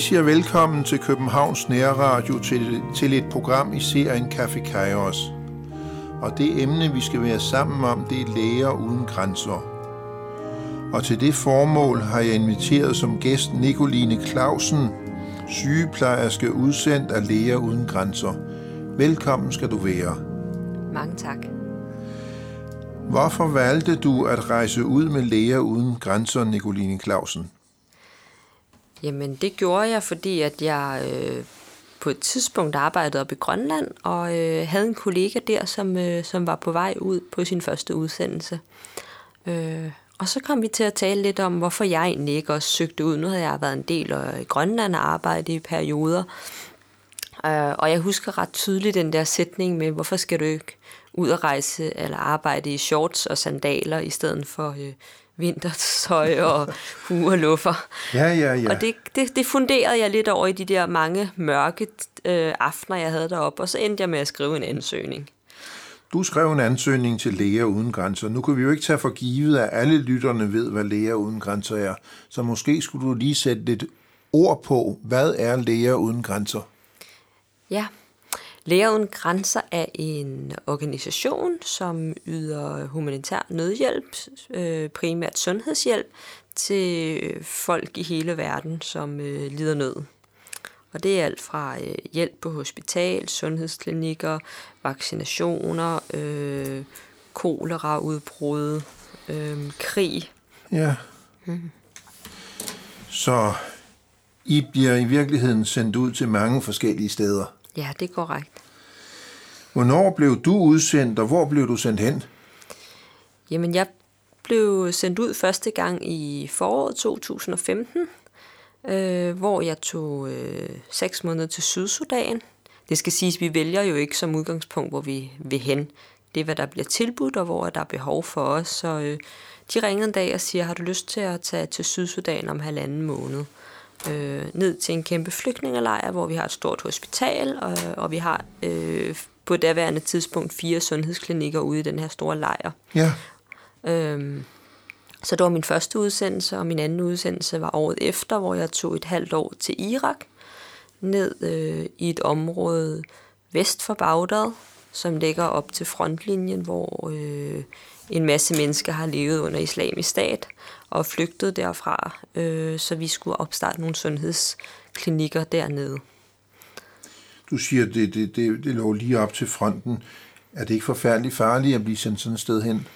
Vi siger velkommen til Københavns Nærradio til, til et program i serien Café Kairos. Og det emne, vi skal være sammen om, det er læger uden grænser. Og til det formål har jeg inviteret som gæst Nicoline Clausen, sygeplejerske udsendt af Læger uden grænser. Velkommen skal du være. Mange tak. Hvorfor valgte du at rejse ud med Læger uden grænser, Nicoline Clausen? Jamen, det gjorde jeg, fordi at jeg øh, på et tidspunkt arbejdede op i Grønland, og øh, havde en kollega der, som, øh, som var på vej ud på sin første udsendelse. Øh, og så kom vi til at tale lidt om, hvorfor jeg egentlig ikke også søgte ud. Nu havde jeg været en del øh, af Grønland og arbejdet i perioder. Øh, og jeg husker ret tydeligt den der sætning med, hvorfor skal du ikke ud og rejse eller arbejde i shorts og sandaler, i stedet for øh, vintertøj og hue og luffer. Ja, ja, ja. Og det, det, det funderede jeg lidt over i de der mange mørke øh, aftener, jeg havde deroppe, og så endte jeg med at skrive en ansøgning. Du skrev en ansøgning til Læger Uden Grænser. Nu kan vi jo ikke tage for givet, at alle lytterne ved, hvad Læger Uden Grænser er. Så måske skulle du lige sætte lidt ord på, hvad er Læger Uden Grænser? Ja, Læger Uden Grænser er en organisation, som yder humanitær nødhjælp, øh, primært sundhedshjælp, til folk i hele verden, som øh, lider nød. Og det er alt fra øh, hjælp på hospital, sundhedsklinikker, vaccinationer, øh, koleraudbrud, øh, krig. Ja. Mm. Så I bliver i virkeligheden sendt ud til mange forskellige steder. Ja, det er korrekt. Hvornår blev du udsendt, og hvor blev du sendt hen? Jamen, jeg blev sendt ud første gang i foråret 2015, øh, hvor jeg tog øh, seks måneder til Sydsudan. Det skal siges, at vi vælger jo ikke som udgangspunkt, hvor vi vil hen. Det er, hvad der bliver tilbudt, og hvor der er behov for os. Så øh, de ringede en dag og siger, har du lyst til at tage til Sydsudan om halvanden måned? Øh, ned til en kæmpe flygtningelejr, hvor vi har et stort hospital, og, og vi har øh, på daværende tidspunkt fire sundhedsklinikker ude i den her store lejr. Ja. Øhm, så det var min første udsendelse, og min anden udsendelse var året efter, hvor jeg tog et halvt år til Irak, ned øh, i et område vest for Bagdad, som ligger op til frontlinjen, hvor øh, en masse mennesker har levet under islamisk stat og flygtet derfra, øh, så vi skulle opstarte nogle sundhedsklinikker dernede. Du siger, det, det, det, det lå lige op til fronten. Er det ikke forfærdeligt farligt at blive sendt sådan et sted hen?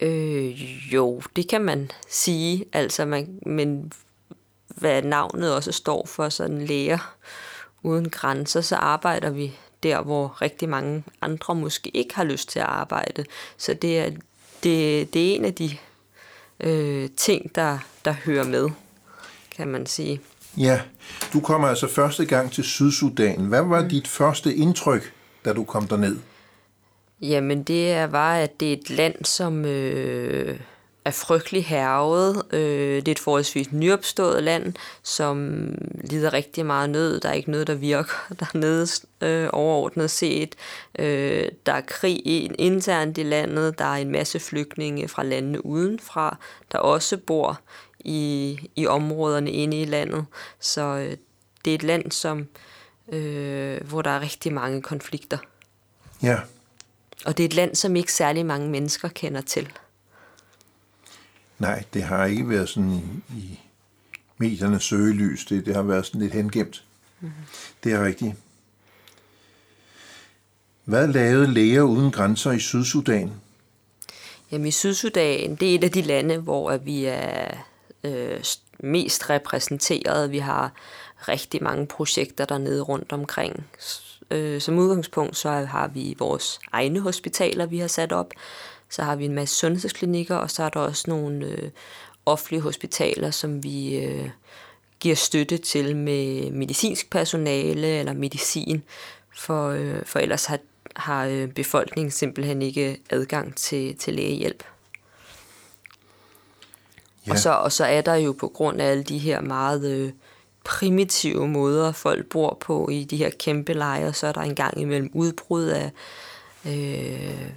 Øh, jo, det kan man sige. Altså, man, men hvad navnet også står for, sådan læger uden grænser, så arbejder vi der, hvor rigtig mange andre måske ikke har lyst til at arbejde. Så det er, det, det er en af de øh, ting, der, der hører med, kan man sige. Ja, du kommer altså første gang til Sydsudan. Hvad var dit første indtryk, da du kom derned? Jamen, det var, at det er et land, som øh, er frygtelig hervet. Øh, det er et forholdsvis nyopstået land, som lider rigtig meget nød. Der er ikke noget, der virker dernede øh, overordnet set. Øh, der er krig internt i landet. Der er en masse flygtninge fra landene udenfra, der også bor i, i områderne inde i landet. Så øh, det er et land, som, øh, hvor der er rigtig mange konflikter. Ja. Og det er et land, som ikke særlig mange mennesker kender til. Nej, det har ikke været sådan i, mediernes søgelys. Det, det har været sådan lidt hengemt. Mm-hmm. Det er rigtigt. Hvad lavede Læger Uden Grænser i Sydsudan? Jamen i Sydsudan, det er et af de lande, hvor vi er øh, mest repræsenteret. Vi har rigtig mange projekter dernede rundt omkring. Øh, som udgangspunkt så har vi vores egne hospitaler, vi har sat op. Så har vi en masse sundhedsklinikker, og så er der også nogle øh, offentlige hospitaler, som vi øh, giver støtte til med medicinsk personale eller medicin, for, øh, for ellers har, har øh, befolkningen simpelthen ikke adgang til, til lægehjælp. Ja. Og, så, og så er der jo på grund af alle de her meget øh, primitive måder, folk bor på i de her kæmpe lejre, så er der engang imellem udbrud af øh,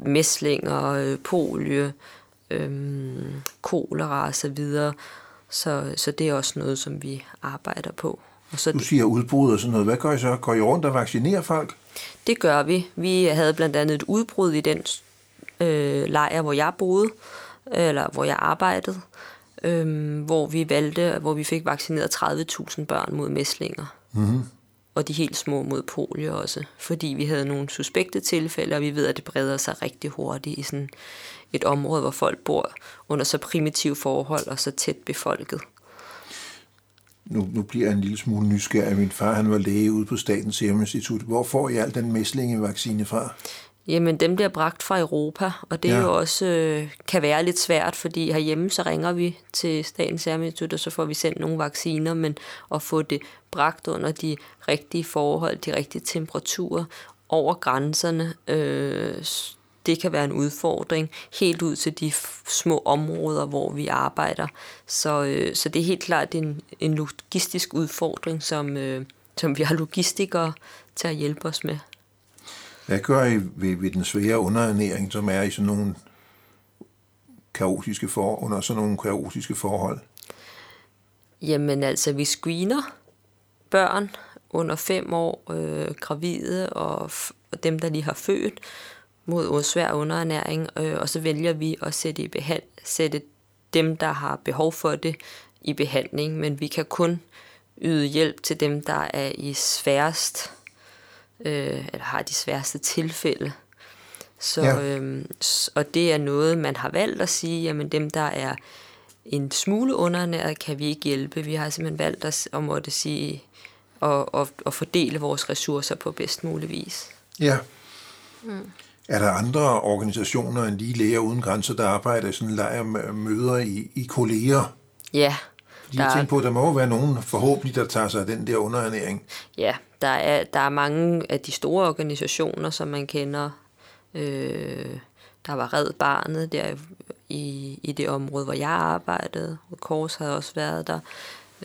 mæslinger, øh, polio, øh, kolera og så videre. Så, så det er også noget, som vi arbejder på. Og så du siger udbrud og sådan noget. Hvad gør I så? Går I rundt og vaccinerer folk? Det gør vi. Vi havde blandt andet et udbrud i den øh, lejr, hvor jeg boede, eller hvor jeg arbejdede, øh, hvor vi valgte, hvor vi fik vaccineret 30.000 børn mod mæslinger. Mm-hmm. Og de helt små mod polio også, fordi vi havde nogle suspekte tilfælde, og vi ved, at det breder sig rigtig hurtigt i sådan et område, hvor folk bor under så primitive forhold og så tæt befolket. Nu, nu bliver jeg en lille smule nysgerrig. Min far han var læge ude på Statens Serum Institut. Hvor får I al den mæslingevaccine fra? Jamen, dem bliver bragt fra Europa, og det ja. jo også øh, kan være lidt svært, fordi herhjemme så ringer vi til Statens Serum Institut, og så får vi sendt nogle vacciner, men at få det bragt under de rigtige forhold, de rigtige temperaturer over grænserne, øh, det kan være en udfordring helt ud til de små områder, hvor vi arbejder. Så, øh, så det er helt klart en, en logistisk udfordring, som, øh, som vi har logistikere til at hjælpe os med. Hvad gør I ved, ved den svære underernæring, som er i sådan nogle kaotiske for, under sådan nogle kaotiske forhold? Jamen altså, vi screener børn under fem år, øh, gravide og, og dem, der lige har født, mod svær underernæring, øh, og så vælger vi at sætte, i behand, sætte dem, der har behov for det, i behandling, men vi kan kun yde hjælp til dem, der er i sværest, øh, eller har de sværeste tilfælde. Så, ja. øh, og det er noget, man har valgt at sige, jamen dem, der er en smule underernæret, kan vi ikke hjælpe. Vi har simpelthen valgt at, at måtte sige, at, at, at fordele vores ressourcer på bedst mulig vis. Ja. Mm. Er der andre organisationer end lige Læger Uden Grænser, der arbejder i sådan en lejr møder i, i kolleger? Ja. Jeg tænker på, at der må være nogen forhåbentlig, der tager sig af den der underernæring. Ja, der er, der er mange af de store organisationer, som man kender. Øh, der var Red Barnet der i, i det område, hvor jeg arbejdede. Kors havde også været der.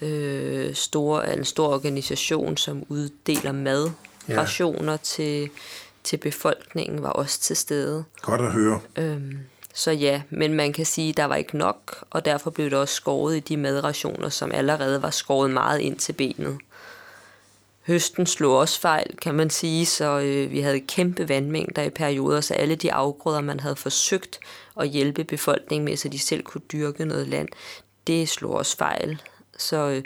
Øh, store, en stor organisation, som uddeler mad, ja. rationer til til befolkningen var også til stede. Godt at høre. Øhm, så ja, men man kan sige, at der var ikke nok, og derfor blev det også skåret i de madrationer, som allerede var skåret meget ind til benet. Høsten slog også fejl, kan man sige, så øh, vi havde kæmpe vandmængder i perioder, så alle de afgrøder, man havde forsøgt at hjælpe befolkningen med, så de selv kunne dyrke noget land, det slog også fejl. Så, øh,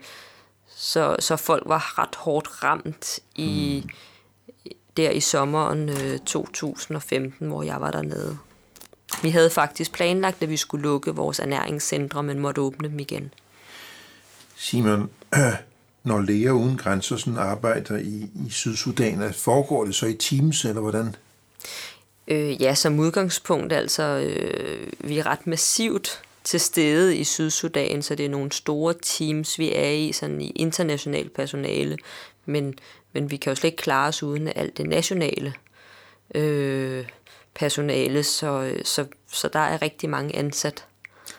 så, så folk var ret hårdt ramt i... Mm der i sommeren øh, 2015, hvor jeg var dernede. Vi havde faktisk planlagt, at vi skulle lukke vores ernæringscentre, men måtte åbne dem igen. Simon, når Læger Uden Grænser sådan arbejder i, i Sydsudan, foregår det så i teams, eller hvordan? Øh, ja, som udgangspunkt, altså, øh, vi er ret massivt til stede i Sydsudan, så det er nogle store teams, vi er i, sådan i international personale, men men vi kan jo slet ikke klare os uden alt det nationale øh, personale, så, så, så der er rigtig mange ansat.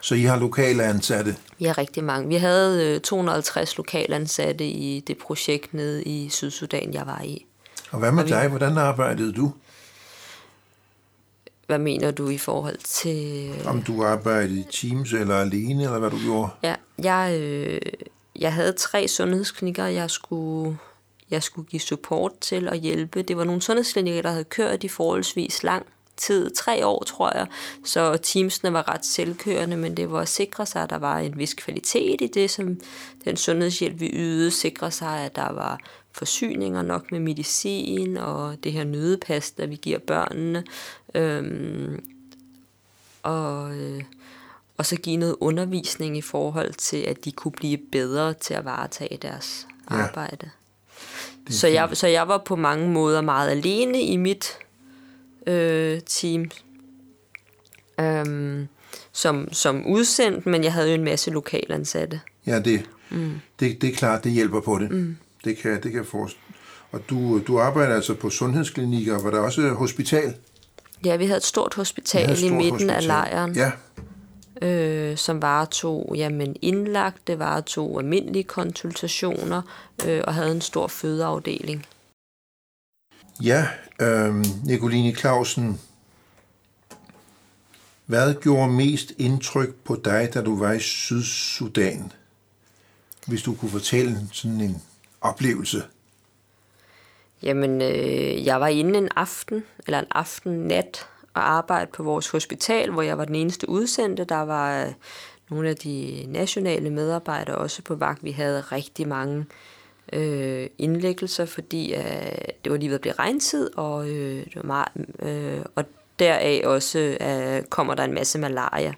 Så I har lokale ansatte? Vi har rigtig mange. Vi havde øh, 250 lokale ansatte i det projekt nede i Sydsudan, jeg var i. Og hvad med Og vi... dig? Hvordan arbejdede du? Hvad mener du i forhold til... Øh, Om du arbejdede i Teams eller alene, eller hvad du gjorde? Ja, jeg, øh, jeg havde tre sundhedsklinikker, jeg skulle jeg skulle give support til og hjælpe. Det var nogle sundhedsklinikker, der havde kørt i forholdsvis lang tid, tre år tror jeg, så teamsene var ret selvkørende, men det var at sikre sig, at der var en vis kvalitet i det, som den sundhedshjælp vi ydede, sikre sig, at der var forsyninger nok med medicin og det her nødepas, der vi giver børnene, øhm, og, øh, og så give noget undervisning i forhold til, at de kunne blive bedre til at varetage deres ja. arbejde. Så jeg, så jeg var på mange måder meget alene i mit øh, team. Um, som, som udsendt, men jeg havde jo en masse lokalansatte. Ja, det, mm. det, det er klart, det hjælper på det. Mm. Det kan, det kan forstå. Og du, du arbejder altså på sundhedsklinikker, var der også hospital? Ja, vi havde et stort hospital et stort i midten hospital. af lejren. Ja øh, som varetog jamen, indlagte, varetog almindelige konsultationer øh, og havde en stor fødeafdeling. Ja, øh, Nicoline Clausen, hvad gjorde mest indtryk på dig, da du var i Sydsudan? hvis du kunne fortælle sådan en oplevelse. Jamen, øh, jeg var inde en aften, eller en aften nat, og arbejde på vores hospital, hvor jeg var den eneste udsendte. Der var øh, nogle af de nationale medarbejdere også på vagt. Vi havde rigtig mange øh, indlæggelser, fordi øh, det var lige ved at blive regntid, og, øh, det var meget, øh, og deraf også øh, kommer der en masse malaria.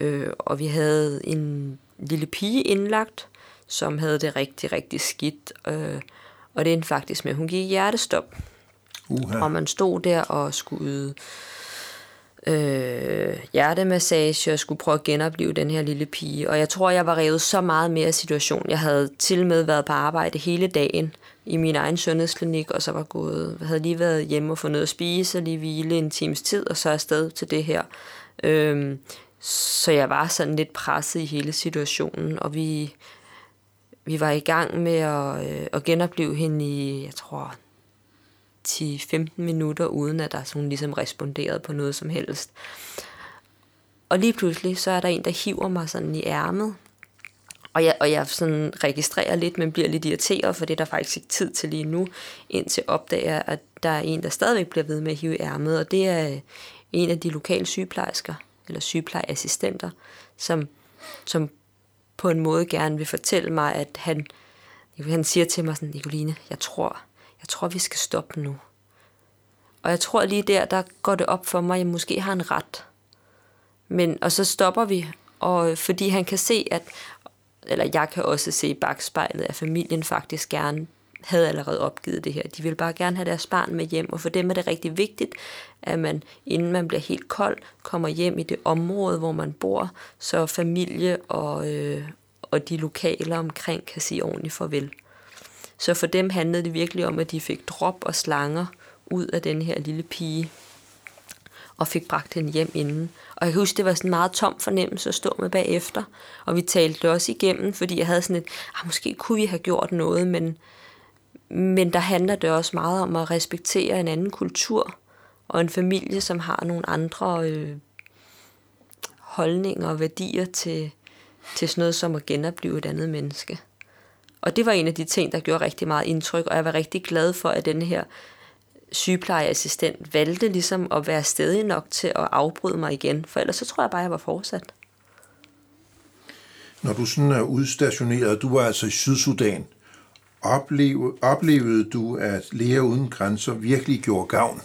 Øh, og vi havde en lille pige indlagt, som havde det rigtig, rigtig skidt. Øh, og det endte faktisk med, at hun gik i hjertestop. Uh-huh. Og man stod der og skulle yde øh, hjertemassage og skulle prøve at genopleve den her lille pige. Og jeg tror, jeg var revet så meget mere af situationen. Jeg havde til med været på arbejde hele dagen i min egen sundhedsklinik, og så var gået, jeg havde lige været hjemme og fået noget at spise, og lige hvile en times tid, og så afsted til det her. Øh, så jeg var sådan lidt presset i hele situationen, og vi, vi var i gang med at, øh, at genopleve hende i, jeg tror, 10-15 minutter, uden at der sådan ligesom responderede på noget som helst. Og lige pludselig, så er der en, der hiver mig sådan i ærmet, og jeg, og jeg sådan registrerer lidt, men bliver lidt irriteret, for det er der faktisk ikke tid til lige nu, indtil opdager, at der er en, der stadigvæk bliver ved med at hive ærmet, og det er en af de lokale sygeplejersker, eller sygeplejeassistenter, som, som på en måde gerne vil fortælle mig, at han, han siger til mig sådan, Nicoline, jeg tror, jeg tror, vi skal stoppe nu. Og jeg tror lige der, der går det op for mig, at jeg måske har en ret. Men, og så stopper vi, og øh, fordi han kan se, at, eller jeg kan også se i bagspejlet, at familien faktisk gerne havde allerede opgivet det her. De vil bare gerne have deres barn med hjem, og for dem er det rigtig vigtigt, at man, inden man bliver helt kold, kommer hjem i det område, hvor man bor, så familie og, øh, og de lokale omkring kan sige ordentligt farvel. Så for dem handlede det virkelig om, at de fik drop og slanger ud af den her lille pige, og fik bragt hende hjem inden. Og jeg kan huske, det var sådan en meget tom fornemmelse at stå med bagefter. Og vi talte det også igennem, fordi jeg havde sådan et, ah, måske kunne vi have gjort noget, men, men der handler det også meget om at respektere en anden kultur, og en familie, som har nogle andre øh, holdninger og værdier til, til sådan noget som at genopleve et andet menneske. Og det var en af de ting, der gjorde rigtig meget indtryk, og jeg var rigtig glad for, at den her sygeplejeassistent valgte ligesom at være stedig nok til at afbryde mig igen, for ellers så tror jeg bare, jeg var fortsat. Når du sådan er udstationeret, du var altså i Sydsudan, opleve, oplevede du, at Læger Uden Grænser virkelig gjorde gavn?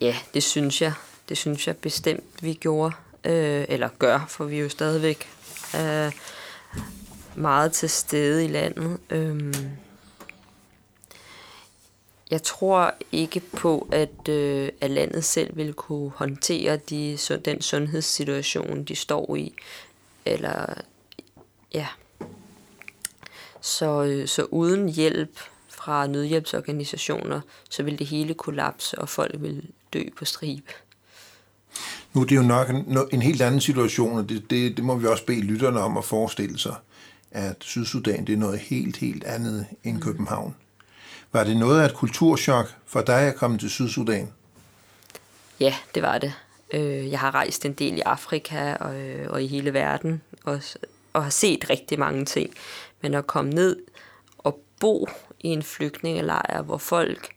Ja, det synes jeg. Det synes jeg bestemt, vi gjorde, øh, eller gør, for vi er jo stadigvæk øh, meget til stede i landet. Øhm, jeg tror ikke på, at, øh, at landet selv vil kunne håndtere de, så, den sundhedssituation, de står i. Eller, ja. Så, øh, så uden hjælp fra nødhjælpsorganisationer, så vil det hele kollapse, og folk vil dø på stribe. Nu er det jo nok en, en helt anden situation, og det, det, det må vi også bede lytterne om at forestille sig, at Sydsudan det er noget helt, helt andet end mm. København. Var det noget af et kulturschok for dig at komme til Sydsudan? Ja, det var det. Øh, jeg har rejst en del i Afrika og, øh, og i hele verden, og, og har set rigtig mange ting. Men at komme ned og bo i en flygtningelejr, hvor folk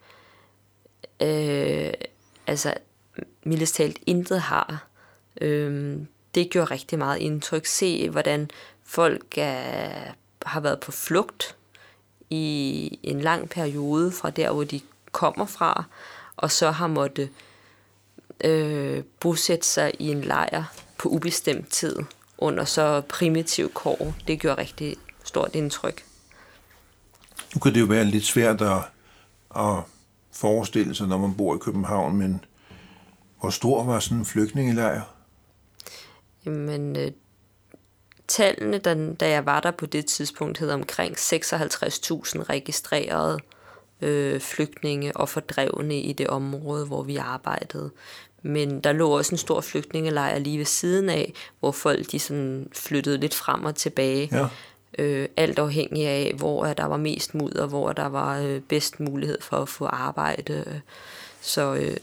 øh, altså mildest talt intet har, øh, det gjorde rigtig meget indtryk. Se, hvordan folk er, har været på flugt i en lang periode fra der, hvor de kommer fra, og så har måttet øh, bosætte sig i en lejr på ubestemt tid under så primitiv kår. Det gjorde rigtig stort indtryk. Nu kan det jo være lidt svært at, at forestille sig, når man bor i København, men hvor stor var sådan en flygtningelejr? Jamen, øh, tallene, da, da jeg var der på det tidspunkt, hed omkring 56.000 registrerede øh, flygtninge og fordrevne i det område, hvor vi arbejdede. Men der lå også en stor flygtningelejr lige ved siden af, hvor folk de sådan flyttede lidt frem og tilbage. Ja. Øh, alt afhængig af, hvor der var mest mudder, hvor der var øh, bedst mulighed for at få arbejde. Så, øh,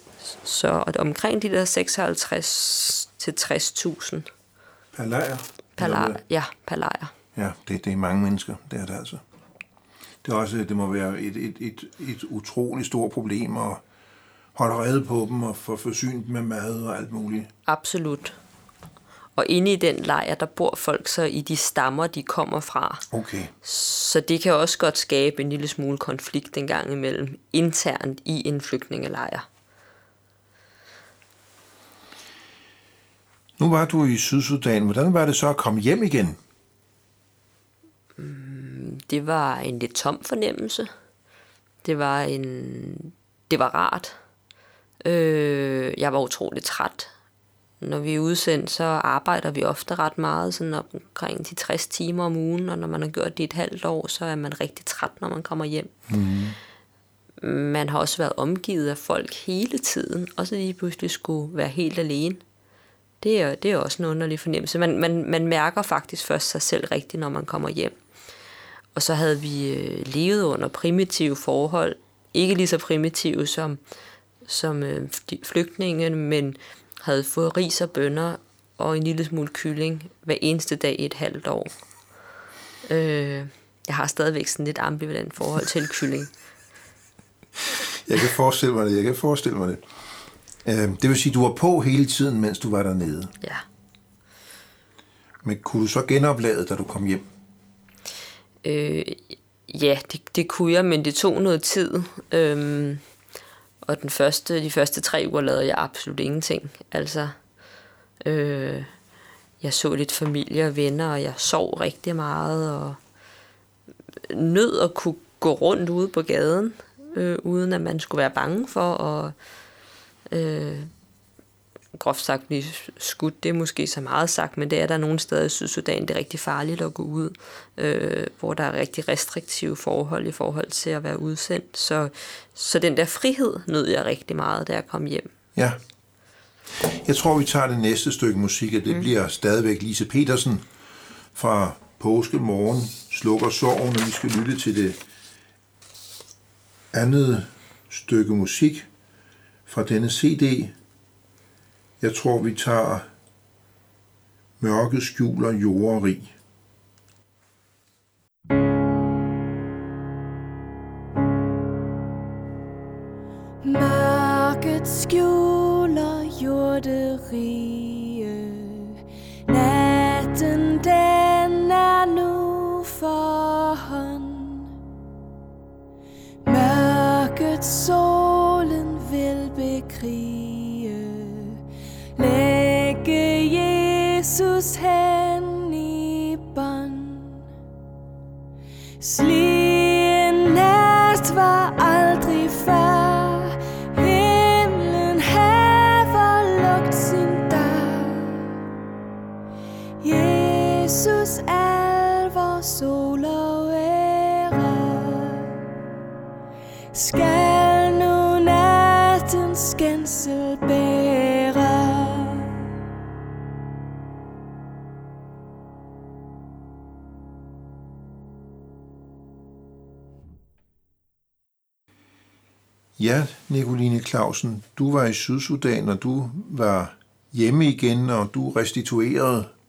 så omkring de der 56 til 60.000 per lejr Per lejr. Ja, per lejr. Ja, det, det er mange mennesker, det er det altså. Det, er også, det må være et, et, et, et utroligt stort problem at holde rede på dem og få forsynet med mad og alt muligt. Absolut. Og inde i den lejr, der bor folk så i de stammer, de kommer fra. Okay. Så det kan også godt skabe en lille smule konflikt en gang imellem internt i en flygtningelejr. Nu var du i Sydsudan. Hvordan var det så at komme hjem igen? Det var en lidt tom fornemmelse. Det var en, det var rart. Øh, jeg var utrolig træt. Når vi er udsendt, så arbejder vi ofte ret meget, sådan omkring de 60 timer om ugen, og når man har gjort det et halvt år, så er man rigtig træt, når man kommer hjem. Mm. Man har også været omgivet af folk hele tiden, og så lige pludselig skulle være helt alene. Det er, det er også en underlig fornemmelse. Man, man, man mærker faktisk først sig selv rigtigt, når man kommer hjem. Og så havde vi øh, levet under primitive forhold. Ikke lige så primitive som, som øh, flygtninge, men havde fået ris og bønner og en lille smule kylling hver eneste dag i et halvt år. Øh, jeg har stadigvæk sådan lidt ambivalent forhold til kylling. Jeg kan forestille mig det, jeg kan forestille mig det. Øh, det vil sige, du var på hele tiden, mens du var dernede. Ja. Men kunne du så genoplade, da du kom hjem? Øh, ja, det, det kunne jeg, men det tog noget tid. Øhm, og den første, de første tre uger lavede jeg absolut ingenting. Altså, øh, jeg så lidt familie og venner, og jeg sov rigtig meget, og nød at kunne gå rundt ude på gaden, øh, uden at man skulle være bange for at øh, groft sagt blive skudt. Det er måske så meget sagt, men det er der nogle steder i Sydsudan, det er rigtig farligt at gå ud, øh, hvor der er rigtig restriktive forhold i forhold til at være udsendt. Så, så den der frihed nød jeg rigtig meget, da jeg kom hjem. Ja. Jeg tror, vi tager det næste stykke musik, og det mm. bliver stadigvæk Lise Petersen fra Påskemorgen, Slukker Sorgen, og vi skal lytte til det andet stykke musik fra denne CD, jeg tror, vi tager mørke skjuler jorderi. Mørket skjuler jorderig sol og ære. Skal nu nattens skændsel bære. Ja, Nicoline Clausen, du var i Sydsudan, og du var hjemme igen, og du restituerede.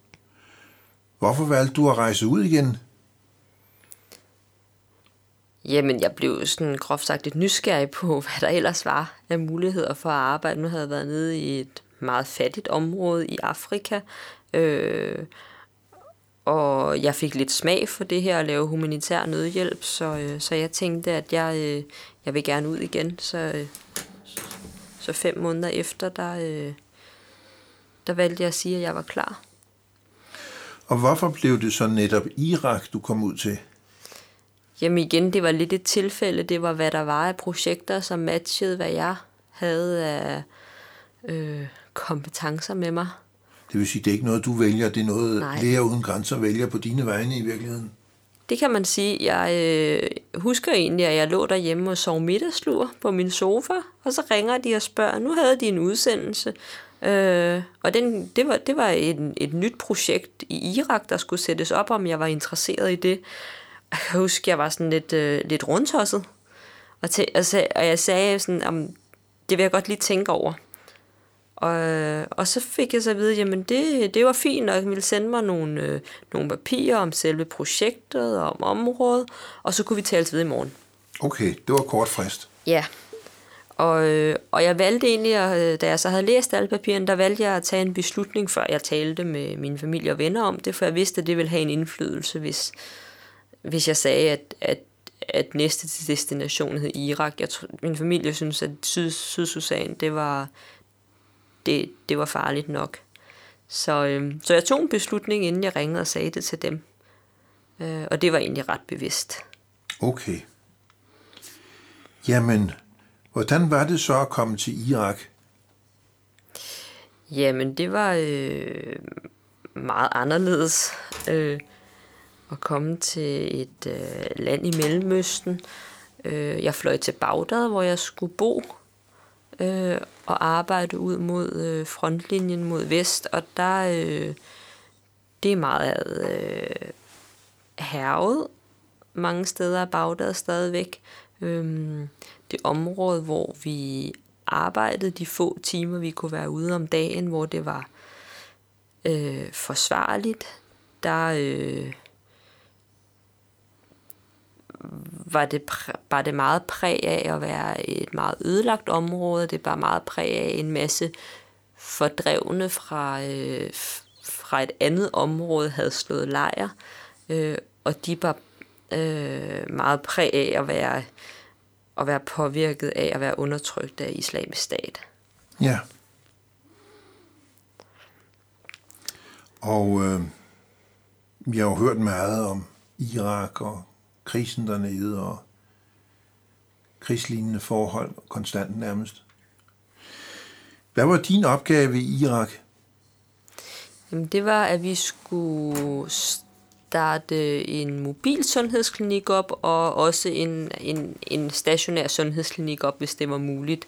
Hvorfor valgte du at rejse ud igen? Jamen, jeg blev sådan groft sagt lidt nysgerrig på, hvad der ellers var af muligheder for at arbejde. Nu havde jeg været nede i et meget fattigt område i Afrika, øh, og jeg fik lidt smag for det her at lave humanitær nødhjælp, så, øh, så jeg tænkte, at jeg, øh, jeg vil gerne ud igen. Så, øh, så fem måneder efter, der, øh, der valgte jeg at sige, at jeg var klar. Og hvorfor blev det så netop Irak, du kom ud til? Jamen igen, det var lidt et tilfælde. Det var, hvad der var af projekter, som matchede, hvad jeg havde af øh, kompetencer med mig. Det vil sige, det er ikke noget, du vælger, det er noget, Nej. Læger Uden Grænser vælger på dine vegne i virkeligheden. Det kan man sige. Jeg øh, husker egentlig, at jeg lå derhjemme og sov middagslur på min sofa, og så ringer de og spørger, nu havde de en udsendelse. Øh, og den, det var, det var et, et nyt projekt i Irak, der skulle sættes op, om jeg var interesseret i det. Jeg kan huske, jeg var sådan lidt, øh, lidt rundtosset. Og, til, og, sag, og jeg sagde sådan, om det vil jeg godt lige tænke over. Og, og så fik jeg så at vide, jamen det, det var fint, og jeg ville sende mig nogle, øh, nogle papirer om selve projektet og om området, og så kunne vi tale ved i morgen. Okay, det var kort frist. Ja, og, øh, og jeg valgte egentlig, at, øh, da jeg så havde læst alle papirerne, der valgte jeg at tage en beslutning, før jeg talte med min familie og venner om det, for jeg vidste, at det ville have en indflydelse, hvis, hvis jeg sagde, at, at, at næste destination hed Irak. Jeg, min familie synes, at Syd, Sydsudan, det var, det, det var farligt nok. Så, øh, så jeg tog en beslutning, inden jeg ringede og sagde det til dem. Øh, og det var egentlig ret bevidst. Okay. Jamen, hvordan var det så at komme til Irak? Jamen, det var øh, meget anderledes øh, at komme til et øh, land i Mellemøsten. Øh, jeg fløj til Bagdad, hvor jeg skulle bo øh, og arbejde ud mod øh, frontlinjen mod vest, og der øh, det er meget øh, hervet mange steder af Bagdad stadigvæk. Øh, det område, hvor vi arbejdede de få timer, vi kunne være ude om dagen, hvor det var øh, forsvarligt, der øh, var, det, præ- var det meget præg af at være et meget ødelagt område. Det var meget præg af en masse fordrevne fra, øh, fra et andet område havde slået lejr, øh, og de var øh, meget præg af at være, at være påvirket af at være undertrykt af islamisk stat. Ja. Og øh, vi har jo hørt meget om Irak og krisen dernede og krigslignende forhold konstant nærmest. Hvad var din opgave i Irak? Jamen, det var, at vi skulle starte en mobil sundhedsklinik op, og også en, en, en stationær sundhedsklinik op, hvis det var muligt,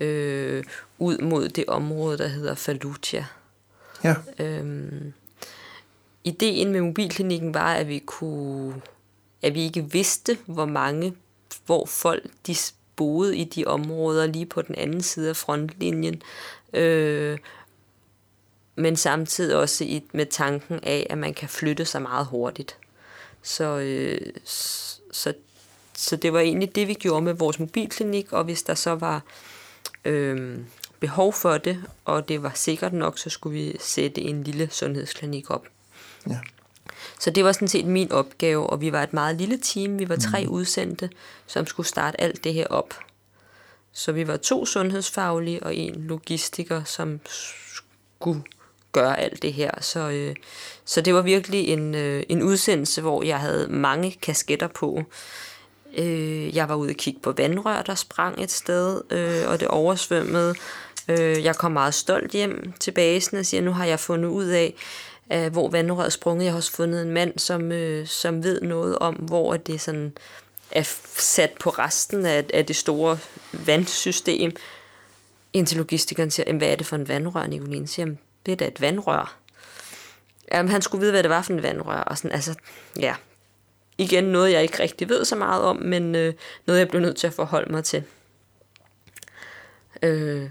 øh, ud mod det område, der hedder Fallujah. Ja, Øhm, ideen med mobilklinikken var, at vi kunne, at vi ikke vidste, hvor mange, hvor folk de boede i de områder lige på den anden side af frontlinjen. Øh, men samtidig også i, med tanken af, at man kan flytte sig meget hurtigt. Så, øh, så, så det var egentlig det, vi gjorde med vores mobilklinik, og hvis der så var øh, behov for det, og det var sikkert nok, så skulle vi sætte en lille sundhedsklinik op. ja. Så det var sådan set min opgave, og vi var et meget lille team. Vi var tre mm. udsendte, som skulle starte alt det her op. Så vi var to sundhedsfaglige og en logistiker, som skulle gøre alt det her. Så, øh, så det var virkelig en, øh, en udsendelse, hvor jeg havde mange kasketter på. Øh, jeg var ude og kigge på vandrør, der sprang et sted, øh, og det oversvømmede. Øh, jeg kom meget stolt hjem til basen og siger, nu har jeg fundet ud af, øh, hvor vandrøret er sprunget. Jeg har også fundet en mand, som, øh, som ved noget om, hvor det sådan er sat på resten af, af det store vandsystem. Indtil logistikeren siger, hvad er det for en vandrør, Nicoline? Siger, det er da et vandrør. Jamen, han skulle vide, hvad det var for en vandrør. Og sådan, altså, ja. Igen noget, jeg ikke rigtig ved så meget om, men øh, noget, jeg blev nødt til at forholde mig til. Øh,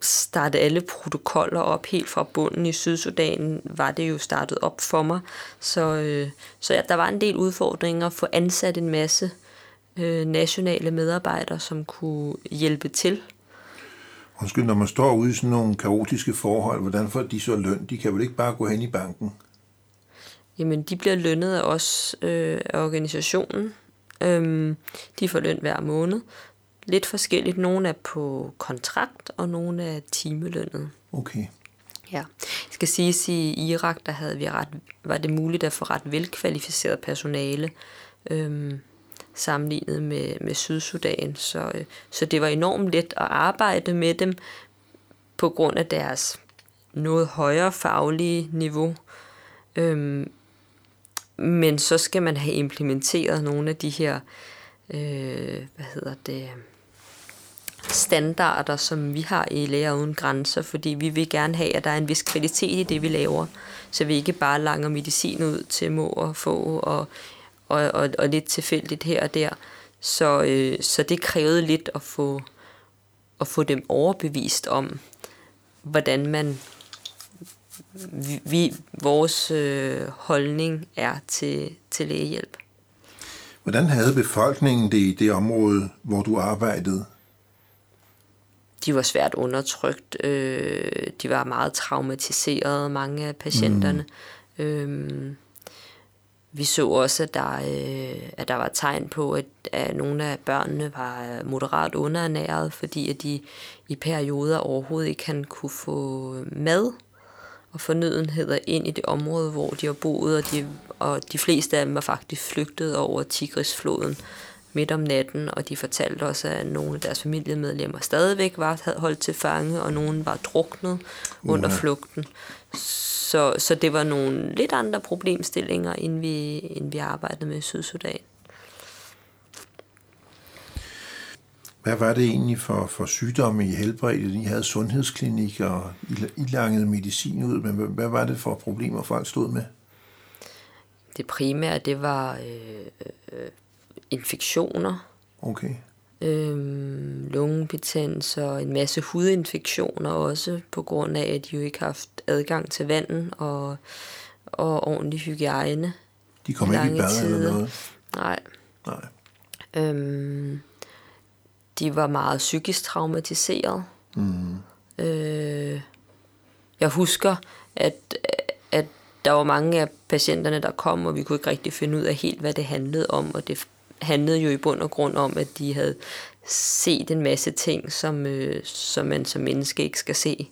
starte alle protokoller op helt fra bunden i Sydsudan, var det jo startet op for mig. Så, øh, så ja, der var en del udfordringer at få ansat en masse øh, nationale medarbejdere, som kunne hjælpe til. Undskyld, når man står ude i sådan nogle kaotiske forhold, hvordan får de så løn? De kan vel ikke bare gå hen i banken? Jamen, de bliver lønnet af os, øh, af organisationen. Øhm, de får løn hver måned. Lidt forskelligt. Nogle er på kontrakt, og nogle er timelønnet. Okay. Ja. Jeg skal sige, at i Irak, der havde vi ret, var det muligt at få ret velkvalificeret personale, øhm, sammenlignet med, med Sydsudan. Så, øh, så det var enormt let at arbejde med dem, på grund af deres noget højere faglige niveau. Øhm, men så skal man have implementeret nogle af de her, øh, hvad hedder det, standarder, som vi har i Læger Uden Grænser, fordi vi vil gerne have, at der er en vis kvalitet i det, vi laver, så vi ikke bare langer medicin ud til må og få og, og, og, og lidt tilfældigt her og der. Så, øh, så det krævede lidt at få, at få dem overbevist om, hvordan man vi, vi vores øh, holdning er til, til lægehjælp. Hvordan havde befolkningen det i det område, hvor du arbejdede? De var svært undertrykt. Øh, de var meget traumatiserede, mange af patienterne. Mm. Øh, vi så også, at der, øh, at der var tegn på, at, at nogle af børnene var moderat underernæret, fordi at de i perioder overhovedet ikke kan kunne få mad. Og fornødenheder ind i det område, hvor de har boet, og de, og de fleste af dem var faktisk flygtet over Tigrisfloden midt om natten, og de fortalte også, at nogle af deres familiemedlemmer stadigvæk var holdt til fange, og nogen var druknet under flugten. Så, så det var nogle lidt andre problemstillinger, end vi, end vi arbejdede med i Sydsudan. Hvad var det egentlig for, for sygdomme, I helbredte? I havde sundhedsklinik, og I, langede medicin ud, men hvad, var det for problemer, folk stod med? Det primære, det var øh, øh, infektioner. Okay. Øhm, lungebetændelser og en masse hudinfektioner også, på grund af, at de jo ikke har haft adgang til vandet og, og ordentlig hygiejne. De kom ikke i bad eller noget? Nej. Nej. Øhm, de var meget psykisk traumatiseret. Mm. Øh, jeg husker, at, at der var mange af patienterne, der kom, og vi kunne ikke rigtig finde ud af helt, hvad det handlede om, og det handlede jo i bund og grund om, at de havde set en masse ting, som, øh, som man som menneske ikke skal se.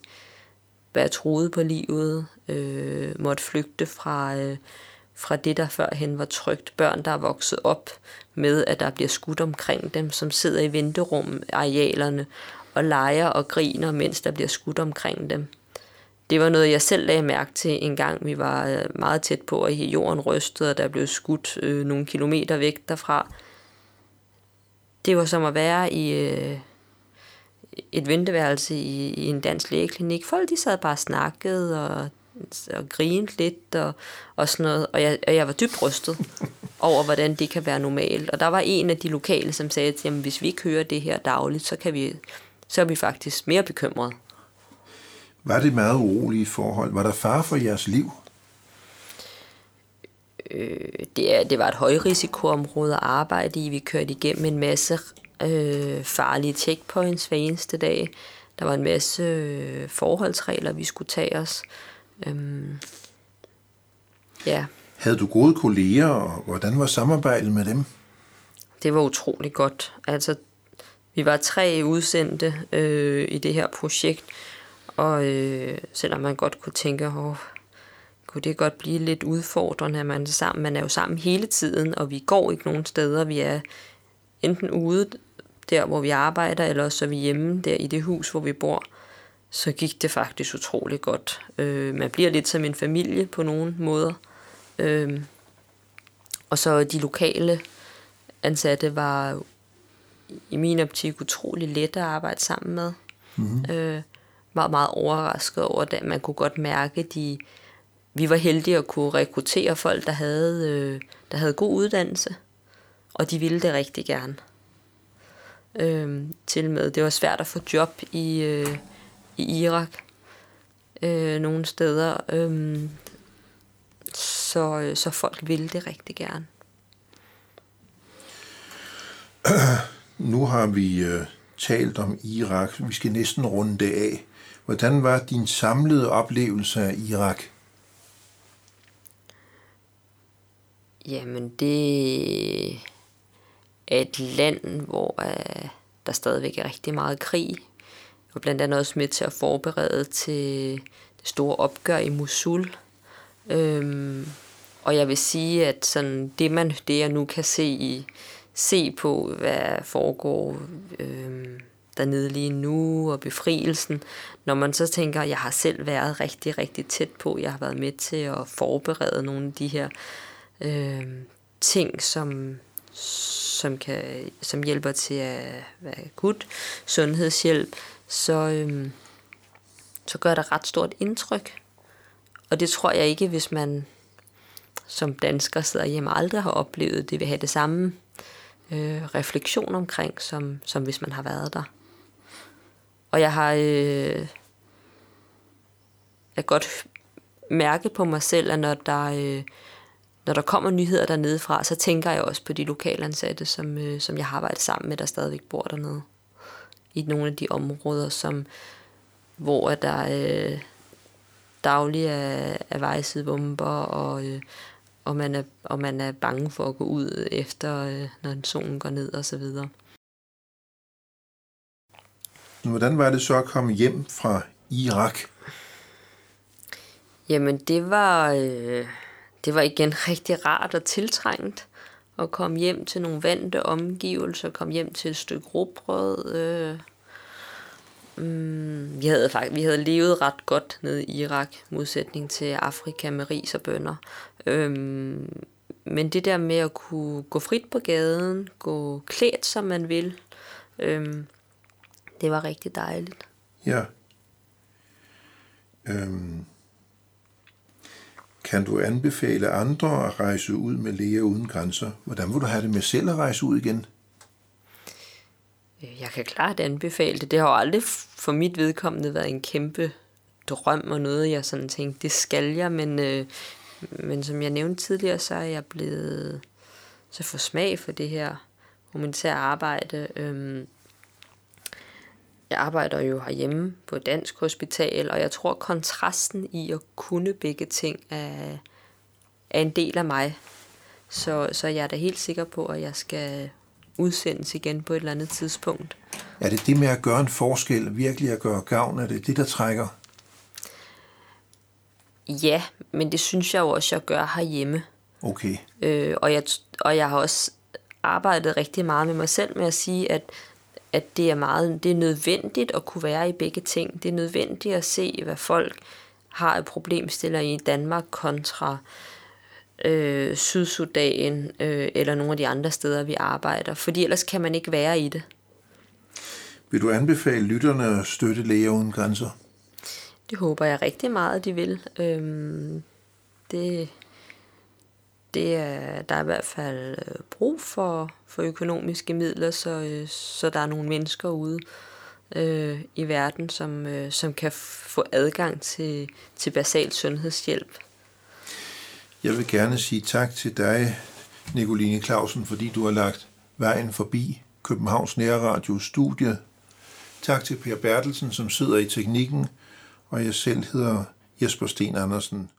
Være troet på livet, øh, måtte flygte fra, øh, fra det, der førhen var trygt. Børn, der er vokset op med, at der bliver skudt omkring dem, som sidder i venterum, arealerne, og leger og griner, mens der bliver skudt omkring dem. Det var noget, jeg selv lagde mærke til en gang. Vi var øh, meget tæt på, at jorden rystede, og der blev skudt øh, nogle kilometer væk derfra. Det var som at være i øh, et venteværelse i, i en dansk lægeklinik. Folk de sad bare og snakkede og, og grinede lidt og, og sådan noget. Og jeg, og jeg var dybt rystet over, hvordan det kan være normalt. Og der var en af de lokale, som sagde, at jamen, hvis vi ikke hører det her dagligt, så, kan vi, så er vi faktisk mere bekymrede. Var det meget urolige forhold? Var der far for jeres liv? Øh, det, er, det var et højrisikoområde at arbejde i. Vi kørte igennem en masse øh, farlige checkpoints hver eneste dag. Der var en masse øh, forholdsregler, vi skulle tage os. Øhm, ja. Havde du gode kolleger, og hvordan var samarbejdet med dem? Det var utrolig godt. Altså, vi var tre udsendte øh, i det her projekt, og øh, selvom man godt kunne tænke, åh, kunne det godt blive lidt udfordrende, at man er sammen. Man er jo sammen hele tiden, og vi går ikke nogen steder. Vi er enten ude der, hvor vi arbejder, eller så er vi hjemme der i det hus, hvor vi bor. Så gik det faktisk utrolig godt. Øh, man bliver lidt som en familie på nogle måder. Øh, og så de lokale ansatte var i min optik utrolig let at arbejde sammen med. Mm-hmm. Øh, meget, meget overrasket over det. Man kunne godt mærke, de vi var heldige at kunne rekruttere folk, der havde, øh, der havde god uddannelse, og de ville det rigtig gerne. Øh, til med, det var svært at få job i, øh, i Irak øh, nogle steder, øh, så, så folk ville det rigtig gerne. Nu har vi øh, talt om Irak. Vi skal næsten runde det af. Hvordan var din samlede oplevelse af Irak? Jamen, det et land, hvor øh, der stadigvæk er rigtig meget krig. Og blandt andet også med til at forberede til det store opgør i Mosul. Øhm, og jeg vil sige, at sådan det, man, det jeg nu kan se, i, se på, hvad foregår øhm, dernede lige nu, og befrielsen, når man så tænker, at jeg har selv været rigtig, rigtig tæt på, jeg har været med til at forberede nogle af de her øhm, ting, som, som, kan, som hjælper til at være akut sundhedshjælp, så, øhm, så gør det ret stort indtryk. Og det tror jeg ikke, hvis man som dansker sidder hjemme aldrig har oplevet, det vil have det samme øh, refleksion omkring, som, som hvis man har været der. Og jeg har, øh, jeg godt mærke på mig selv, at når der, øh, når der kommer nyheder dernede fra, så tænker jeg også på de lokalansatte, som, øh, som jeg har arbejdet sammen med, der stadigvæk bor dernede. I nogle af de områder, som, hvor der øh, daglig er, er vejsidebomber, og, øh, og, man er, og man er bange for at gå ud efter, øh, når solen går ned og så videre. Hvordan var det så at komme hjem fra Irak? Jamen, det var, øh, det var igen rigtig rart og tiltrængt at komme hjem til nogle vante omgivelser, komme hjem til et stykke råbrød. Øh. Mm, vi, havde faktisk, vi havde levet ret godt nede i Irak, modsætning til Afrika med ris og bønder. Øhm, men det der med at kunne gå frit på gaden, gå klædt som man vil, øhm, det var rigtig dejligt. Ja. Øhm. Kan du anbefale andre at rejse ud med Læger Uden Grænser? Hvordan vil du have det med selv at rejse ud igen? Øh, jeg kan klart anbefale det. Det har jo aldrig for mit vedkommende været en kæmpe drøm og noget, jeg sådan tænkte, det skal jeg, men, øh, men som jeg nævnte tidligere, så er jeg blevet så for smag for det her humanitære arbejde. Øhm, jeg arbejder jo herhjemme på et dansk hospital, og jeg tror, kontrasten i at kunne begge ting er, er en del af mig. Så, så jeg er da helt sikker på, at jeg skal udsendes igen på et eller andet tidspunkt. Er det det med at gøre en forskel, virkelig at gøre gavn? Er det det, der trækker? Ja, men det synes jeg jo også, jeg gør herhjemme. Okay. Øh, og, jeg, og jeg har også arbejdet rigtig meget med mig selv med at sige, at, at det er meget det er nødvendigt at kunne være i begge ting. Det er nødvendigt at se, hvad folk har et problemstiller i Danmark kontra øh, Sydsudan øh, eller nogle af de andre steder, vi arbejder. Fordi ellers kan man ikke være i det. Vil du anbefale lytterne at støtte Læger Uden Grænser? Det håber jeg rigtig meget, de vil. Øhm, det, det er, der er i hvert fald øh, brug for, for økonomiske midler, så, øh, så der er nogle mennesker ude øh, i verden, som, øh, som kan få adgang til, til basal sundhedshjælp. Jeg vil gerne sige tak til dig, Nicoline Clausen, fordi du har lagt vejen forbi Københavns Nærradio studie. Tak til Per Bertelsen, som sidder i teknikken, og jeg selv hedder Jesper Sten Andersen.